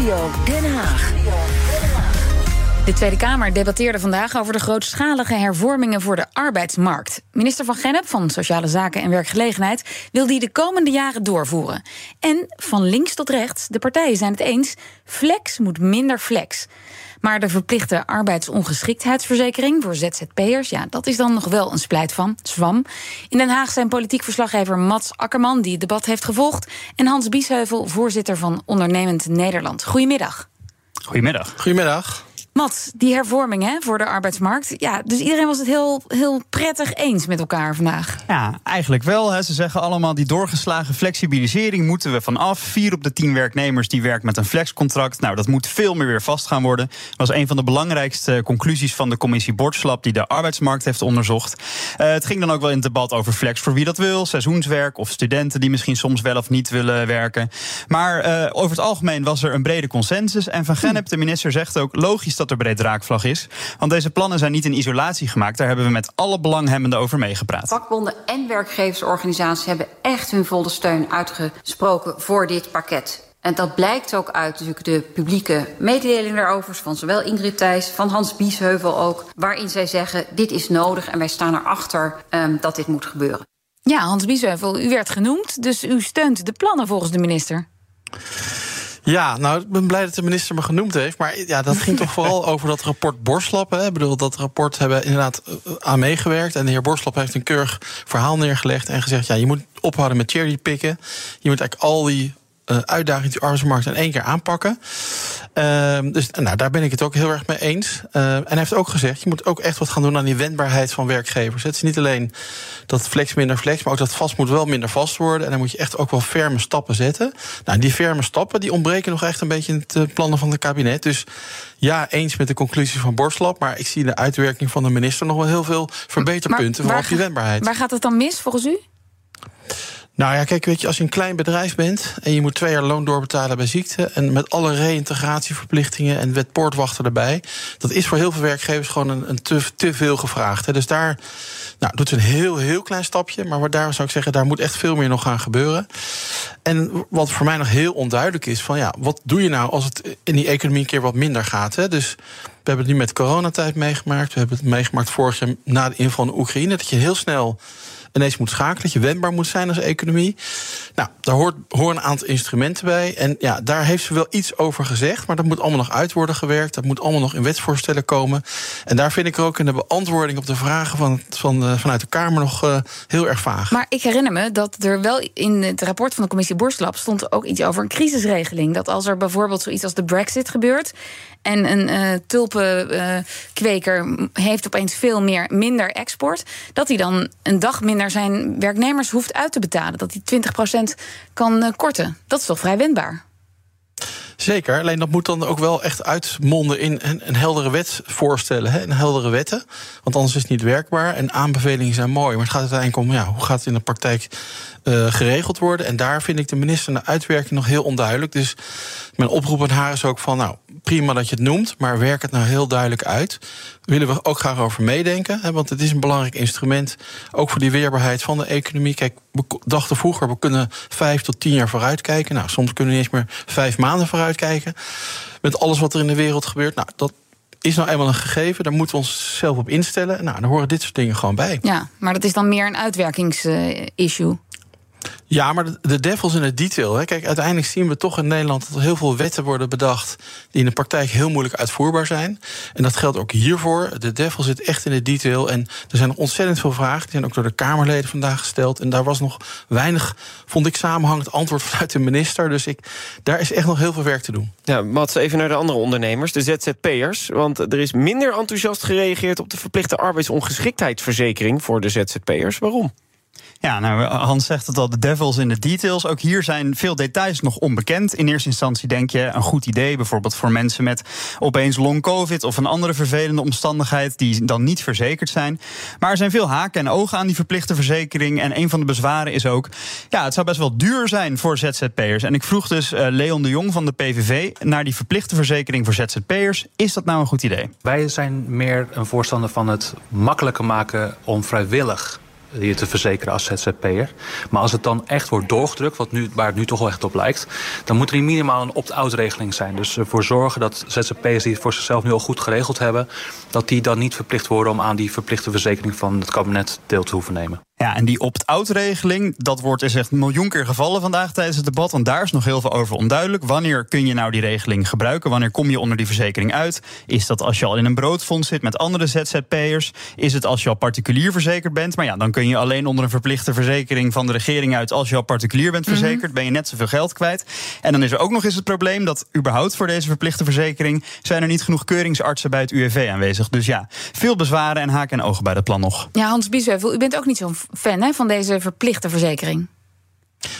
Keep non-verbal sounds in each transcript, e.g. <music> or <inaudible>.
Den Haag. De Tweede Kamer debatteerde vandaag over de grootschalige hervormingen voor de arbeidsmarkt. Minister van Gennep van Sociale Zaken en Werkgelegenheid wil die de komende jaren doorvoeren. En van links tot rechts, de partijen zijn het eens: flex moet minder flex. Maar de verplichte arbeidsongeschiktheidsverzekering voor ZZP'ers, ja, dat is dan nog wel een splijt van zwam. In Den Haag zijn politiek verslaggever Mats Akkerman, die het debat heeft gevolgd, en Hans Biesheuvel, voorzitter van Ondernemend Nederland. Goedemiddag. Goedemiddag. Goedemiddag. Mat, die hervorming hè, voor de arbeidsmarkt. Ja, dus iedereen was het heel, heel prettig eens met elkaar vandaag. Ja, eigenlijk wel. Hè. Ze zeggen allemaal die doorgeslagen flexibilisering moeten we vanaf. Vier op de tien werknemers die werkt met een flexcontract. Nou, dat moet veel meer weer vast gaan worden. Dat was een van de belangrijkste conclusies van de commissie Bordslap die de arbeidsmarkt heeft onderzocht. Uh, het ging dan ook wel in het debat over flex voor wie dat wil. Seizoenswerk of studenten die misschien soms wel of niet willen werken. Maar uh, over het algemeen was er een brede consensus. En Van Gennep, de minister, zegt ook logisch dat er breed draakvlag is. Want deze plannen zijn niet in isolatie gemaakt. Daar hebben we met alle belanghebbenden over meegepraat. Vakbonden en werkgeversorganisaties hebben echt hun volle steun uitgesproken voor dit pakket. En dat blijkt ook uit natuurlijk de publieke mededeling daarover... van zowel Ingrid Thijs, van Hans Biesheuvel ook... waarin zij zeggen, dit is nodig en wij staan erachter um, dat dit moet gebeuren. Ja, Hans Biesheuvel, u werd genoemd, dus u steunt de plannen volgens de minister. Ja, nou, ik ben blij dat de minister me genoemd heeft. Maar ja, dat ging toch vooral <laughs> over dat rapport Borslap. Hè. Ik bedoel, dat rapport hebben we inderdaad eh, aan meegewerkt. En de heer Borslap heeft een keurig verhaal neergelegd en gezegd: ja, je moet ophouden met cherrypicken. Je moet eigenlijk al die uitdaging die arbeidsmarkt in één keer aanpakken. Uh, dus nou, daar ben ik het ook heel erg mee eens. Uh, en hij heeft ook gezegd, je moet ook echt wat gaan doen aan die wendbaarheid van werkgevers. Het is niet alleen dat flex minder flex, maar ook dat vast moet wel minder vast worden. En dan moet je echt ook wel ferme stappen zetten. Nou, die ferme stappen die ontbreken nog echt een beetje in het plannen van het kabinet. Dus ja, eens met de conclusie van Borslap. Maar ik zie de uitwerking van de minister nog wel heel veel verbeterpunten voor die wendbaarheid. Waar gaat het dan mis volgens u? Nou ja, kijk, weet je, als je een klein bedrijf bent en je moet twee jaar loon doorbetalen bij ziekte. en met alle reïntegratieverplichtingen en wet poortwachten erbij. dat is voor heel veel werkgevers gewoon een, een te, veel gevraagd. Hè. Dus daar nou, doet een heel, heel klein stapje. Maar daar zou ik zeggen, daar moet echt veel meer nog gaan gebeuren. En wat voor mij nog heel onduidelijk is: van ja, wat doe je nou als het in die economie een keer wat minder gaat? Hè? Dus we hebben het nu met coronatijd meegemaakt. We hebben het meegemaakt vorig jaar na de inval in Oekraïne. Dat je heel snel ineens moet schakelen, dat je wendbaar moet zijn als economie. Nou, daar hoort, horen een aantal instrumenten bij. En ja, daar heeft ze wel iets over gezegd, maar dat moet allemaal nog uit worden gewerkt. Dat moet allemaal nog in wetsvoorstellen komen. En daar vind ik ook in de beantwoording op de vragen van, van, uh, vanuit de Kamer nog uh, heel erg vaag. Maar ik herinner me dat er wel in het rapport van de commissie Borstlab stond ook iets over een crisisregeling. Dat als er bijvoorbeeld zoiets als de Brexit gebeurt en een uh, tulpenkweker heeft opeens veel meer, minder export, dat hij dan een dag minder zijn werknemers hoeft uit te betalen. Dat hij 20% kan uh, korten. Dat is toch vrij wendbaar? Zeker, alleen dat moet dan ook wel echt uitmonden in een, een heldere wet voorstellen, hè, een heldere wetten. Want anders is het niet werkbaar. En aanbevelingen zijn mooi, maar het gaat uiteindelijk om ja, hoe gaat het in de praktijk uh, geregeld worden. En daar vind ik de minister de uitwerking nog heel onduidelijk. Dus mijn oproep aan haar is ook van, nou, prima dat je het noemt, maar werk het nou heel duidelijk uit. willen we ook graag over meedenken, hè, want het is een belangrijk instrument, ook voor die weerbaarheid van de economie. Kijk, we dachten vroeger, we kunnen vijf tot tien jaar vooruitkijken. Nou, soms kunnen we niet eens meer vijf maanden vooruitkijken. Met alles wat er in de wereld gebeurt. Nou, dat is nou eenmaal een gegeven, daar moeten we ons zelf op instellen. Nou, daar horen dit soort dingen gewoon bij. Ja, maar dat is dan meer een uitwerkingsissue. Ja, maar de devils in het detail. Hè. Kijk, uiteindelijk zien we toch in Nederland dat er heel veel wetten worden bedacht die in de praktijk heel moeilijk uitvoerbaar zijn. En dat geldt ook hiervoor. De devil zit echt in het detail. En er zijn ontzettend veel vragen. Die zijn ook door de Kamerleden vandaag gesteld. En daar was nog weinig, vond ik, samenhangend antwoord vanuit de minister. Dus ik, daar is echt nog heel veel werk te doen. Ja, Mats, even naar de andere ondernemers, de ZZP'ers. Want er is minder enthousiast gereageerd op de verplichte arbeidsongeschiktheidsverzekering voor de ZZP'ers. Waarom? Ja, nou, Hans zegt het al, de devils in de details. Ook hier zijn veel details nog onbekend. In eerste instantie denk je een goed idee, bijvoorbeeld voor mensen met opeens long covid of een andere vervelende omstandigheid die dan niet verzekerd zijn. Maar er zijn veel haken en ogen aan die verplichte verzekering. En een van de bezwaren is ook, ja, het zou best wel duur zijn voor ZZP'ers. En ik vroeg dus uh, Leon de Jong van de PVV naar die verplichte verzekering voor ZZP'ers. Is dat nou een goed idee? Wij zijn meer een voorstander van het makkelijker maken om vrijwillig je te verzekeren als ZZP'er. Maar als het dan echt wordt doorgedrukt, wat nu, waar het nu toch wel echt op lijkt... dan moet er minimaal een opt-out regeling zijn. Dus ervoor zorgen dat ZZP'ers die het voor zichzelf nu al goed geregeld hebben... dat die dan niet verplicht worden om aan die verplichte verzekering van het kabinet deel te hoeven nemen. Ja, en die opt-out-regeling, dat wordt is echt een miljoen keer gevallen vandaag tijdens het debat. Want daar is nog heel veel over onduidelijk. Wanneer kun je nou die regeling gebruiken? Wanneer kom je onder die verzekering uit? Is dat als je al in een broodfonds zit met andere ZZP'ers? Is het als je al particulier verzekerd bent? Maar ja, dan kun je alleen onder een verplichte verzekering van de regering uit. Als je al particulier bent verzekerd, ben je net zoveel geld kwijt. En dan is er ook nog eens het probleem dat überhaupt voor deze verplichte verzekering zijn er niet genoeg keuringsartsen bij het UWV aanwezig. Dus ja, veel bezwaren en haken en ogen bij dat plan nog. Ja, Hans Biesheuvel, u bent ook niet zo'n fan hè, van deze verplichte verzekering.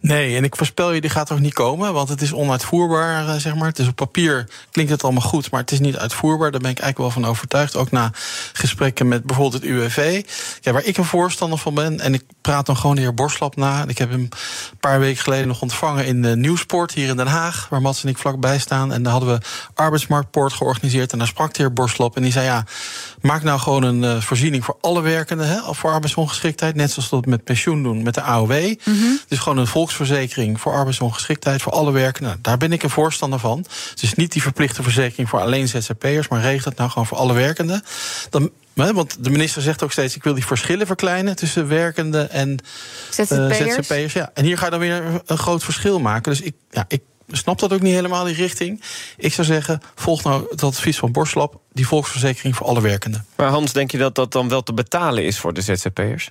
Nee, en ik voorspel je, die gaat ook niet komen, want het is onuitvoerbaar, eh, zeg maar. Het is op papier, klinkt het allemaal goed, maar het is niet uitvoerbaar. Daar ben ik eigenlijk wel van overtuigd, ook na gesprekken met bijvoorbeeld het UWV. Waar ik een voorstander van ben, en ik praat dan gewoon de heer Borslap na. Ik heb hem een paar weken geleden nog ontvangen in de Nieuwsport hier in Den Haag, waar Mats en ik vlakbij staan. En daar hadden we arbeidsmarktpoort georganiseerd en daar sprak de heer Borslap en die zei, ja, maak nou gewoon een uh, voorziening voor alle werkenden, hè, voor arbeidsongeschiktheid, net zoals we dat met pensioen doen, met de AOW. Dus gewoon een volksverzekering voor arbeidsongeschiktheid voor alle werkenden. Nou, daar ben ik een voorstander van. Het is niet die verplichte verzekering voor alleen ZZP'ers, maar regelt het nou gewoon voor alle werkenden. Dan want de minister zegt ook steeds: ik wil die verschillen verkleinen tussen werkenden en ZZP'ers. Uh, ZZP'ers ja. En hier ga je dan weer een groot verschil maken. Dus ik, ja, ik snap dat ook niet helemaal, die richting. Ik zou zeggen: volg nou het advies van Borslap, die volksverzekering voor alle werkenden. Maar Hans, denk je dat dat dan wel te betalen is voor de ZZP'ers?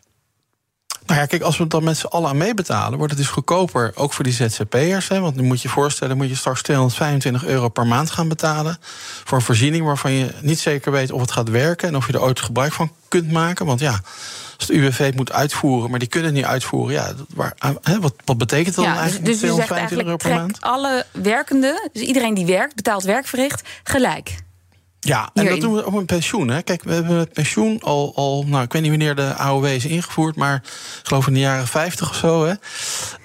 Nou ja, kijk, als we het dan met z'n allen aan meebetalen, wordt het dus goedkoper, ook voor die ZZP'ers. Hè, want nu moet je je voorstellen, moet je straks 225 euro per maand gaan betalen. Voor een voorziening waarvan je niet zeker weet of het gaat werken en of je er ooit gebruik van kunt maken. Want ja, als de UWV het moet uitvoeren, maar die kunnen het niet uitvoeren, ja, waar, hè, wat, wat betekent dat Ja, dan dus, eigenlijk? dus u zegt 225 euro eigenlijk, per maand? alle werkenden, dus iedereen die werkt, betaalt werk verricht, gelijk. Ja, en Hierin. dat doen we ook met pensioen. Hè. Kijk, we hebben met pensioen al, al, nou, ik weet niet wanneer de AOW is ingevoerd, maar ik geloof in de jaren 50 of zo. Hè.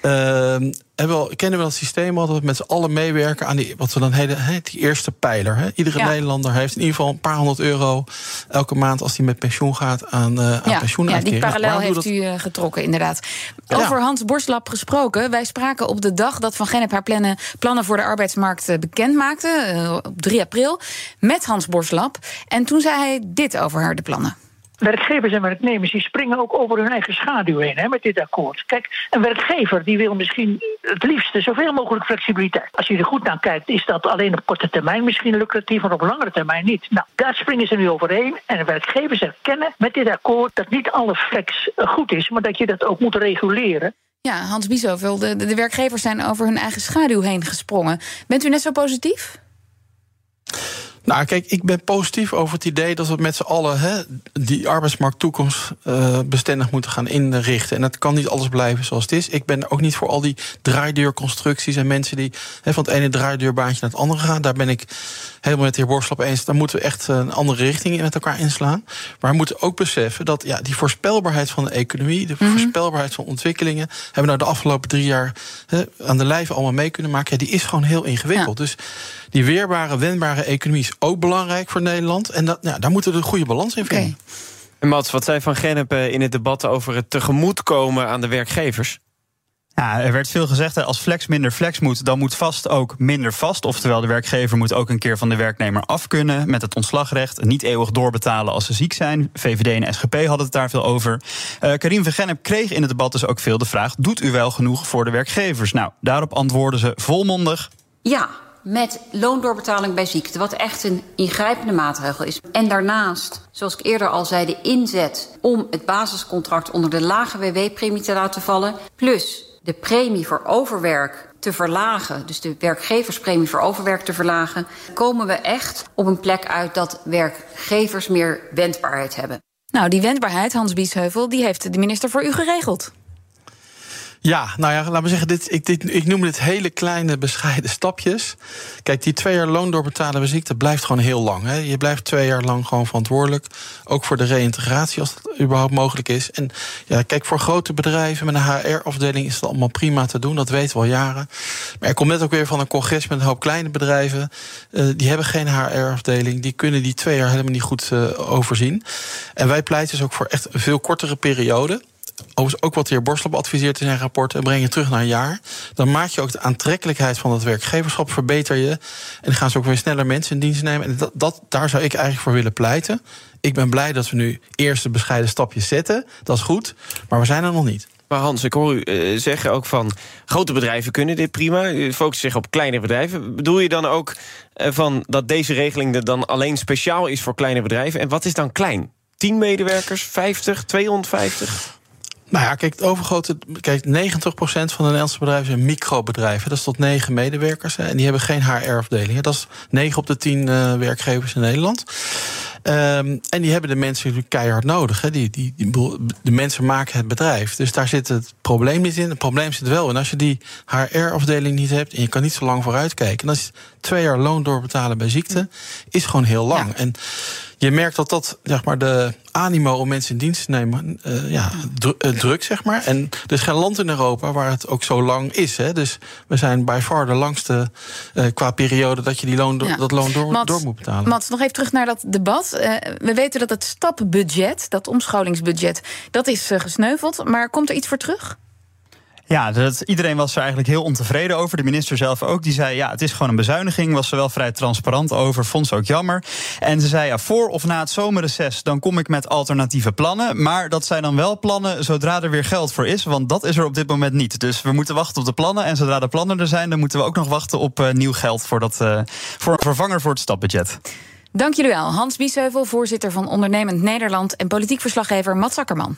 Ehm, hebben we al, kennen we dat systeem al dat we met z'n allen meewerken aan die, wat we dan heden, die eerste pijler. Iedere Ja. Nederlander heeft in ieder geval een paar honderd euro elke maand als hij met pensioen gaat aan, eh aan Ja, die parallel heeft dat? u eh, getrokken, inderdaad. Ja. Over Hans Borstlap gesproken. Wij spraken op de dag dat Van Gennep haar plannen, plannen voor de arbeidsmarkt eh, bekend maakte, op 3 april, met Hans Borstlap. En toen zei hij dit over haar de plannen. Werkgevers en werknemers die springen ook over hun eigen schaduw heen hè, met dit akkoord. Kijk, een werkgever die wil misschien het liefste zoveel mogelijk flexibiliteit. Als je er goed naar kijkt, is dat alleen op korte termijn misschien lucratief, maar op langere termijn niet. Nou, daar springen ze nu overheen. En werkgevers erkennen met dit akkoord dat niet alle flex eh, goed is, maar dat je dat ook moet reguleren. Ja, Hans de, de werkgevers zijn over hun eigen schaduw heen gesprongen. Bent u net zo positief? Nou, kijk, ik ben positief over het idee dat we met z'n allen hè, die arbeidsmarkt toekomst eh, bestendig moeten gaan inrichten. En het kan niet alles blijven zoals het is. Ik ben ook niet voor al die draaideurconstructies en mensen die hè, van het ene draaideurbaantje naar het andere gaan. Daar ben ik helemaal met de heer Borslap eens. Daar moeten we echt een andere richting met elkaar inslaan. Maar we moeten ook beseffen dat ja, die voorspelbaarheid van de economie, de voorspelbaarheid van ontwikkelingen, hebben we nou de afgelopen drie jaar hè, aan de lijve allemaal mee kunnen maken. Ja, die is gewoon heel ingewikkeld. Dus die weerbare, wendbare economie is ook belangrijk voor Nederland. En dat, ja, daar moeten we een goede balans in vinden. En Mats, wat zei Van Gennep eh, in het debat over het tegemoetkomen aan de werkgevers? Ja, er werd veel gezegd, als flex minder flex moet, dan moet vast ook minder vast. Oftewel, de werkgever moet ook een keer van de werknemer af kunnen met het ontslagrecht. Niet eeuwig doorbetalen als ze ziek zijn. VVD en SGP hadden het daar veel over. Eh Karim van Gennep kreeg in het debat dus ook veel de vraag: doet u wel genoeg voor de werkgevers? Nou, daarop antwoordden ze volmondig. Ja, met loondoorbetaling bij ziekte, wat echt een ingrijpende maatregel is. En daarnaast, zoals ik eerder al zei, de inzet om het basiscontract onder de lage WW-premie te laten vallen, plus de premie voor overwerk te verlagen, dus de werkgeverspremie voor overwerk te verlagen, komen we echt op een plek uit dat werkgevers meer wendbaarheid hebben. Nou, die wendbaarheid, Hans Biesheuvel, die heeft de minister voor u geregeld. Ja, nou ja, laat me zeggen, dit, ik, ik noem dit hele kleine bescheiden stapjes. Kijk, die twee jaar loon doorbetalen bij ziekte blijft gewoon heel lang. Hè. Je blijft twee jaar lang gewoon verantwoordelijk. Ook voor de reïntegratie, als dat überhaupt mogelijk is. En ja, kijk, voor grote bedrijven met een HR-afdeling is het allemaal prima te doen. Dat weten we al jaren. Maar ik kom net ook weer van een congres met een hoop kleine bedrijven. Eh, die hebben geen HR-afdeling. Die kunnen die twee jaar helemaal niet goed eh, overzien. En wij pleiten dus ook voor echt een veel kortere periode. Ook wat de heer adviseert in zijn rapport, en breng je terug naar een jaar. Dan maak je ook de aantrekkelijkheid van het werkgeverschap, verbeter je. En gaan ze ook weer sneller mensen in dienst nemen. En dat, dat, daar zou ik eigenlijk voor willen pleiten. Ik ben blij dat we nu eerste bescheiden stapjes zetten. Dat is goed, maar we zijn er nog niet. Maar Hans, ik hoor u uh, zeggen ook van grote bedrijven kunnen dit prima. U focust zich op kleine bedrijven. Bedoel je dan ook uh, van dat deze regeling er dan alleen speciaal is voor kleine bedrijven? En wat is dan klein? 10 medewerkers, 50, 250? Nou ja, kijk, het overgrote. Kijk, 90% van de Nederlandse bedrijven zijn microbedrijven. Dat is tot 9 medewerkers. En die hebben geen HR-afdeling. Dat is 9 op de 10 uh, werkgevers in Nederland. Um, en die hebben de mensen natuurlijk keihard nodig. Hè. Die, die, de mensen maken het bedrijf. Dus daar zit het probleem niet in. Het probleem zit wel in als je die HR-afdeling niet hebt en je kan niet zo lang vooruit kijken. En als je twee jaar loon doorbetalen bij ziekte, is gewoon heel lang. Ja. En je merkt dat dat zeg maar, de animo om mensen in dienst te nemen uh, ja, drukt, zeg maar. En er is geen land in Europa waar het ook zo lang is. Hè. Dus we zijn by far de langste uh, qua periode dat je die loon, ja. dat loon door, Mats, door moet betalen. Mats, nog even terug naar dat debat. We weten dat het stapbudget, dat omscholingsbudget, dat is gesneuveld. Maar komt er iets voor terug? Ja, dat, iedereen was er eigenlijk heel ontevreden over. De minister zelf ook. Die zei, ja, het is gewoon een bezuiniging. Was er wel vrij transparant over. Vond ze ook jammer. En ze zei, ja, voor of na het zomerreces... dan kom ik met alternatieve plannen. Maar dat zijn dan wel plannen zodra er weer geld voor is. Want dat is er op dit moment niet. Dus we moeten wachten op de plannen. En zodra de plannen er zijn... dan moeten we ook nog wachten op uh, nieuw geld... Voor, dat, uh, voor een vervanger voor het stapbudget. Dank jullie wel. Hans Biesheuvel, voorzitter van Ondernemend Nederland... en politiek verslaggever Mats Akkerman.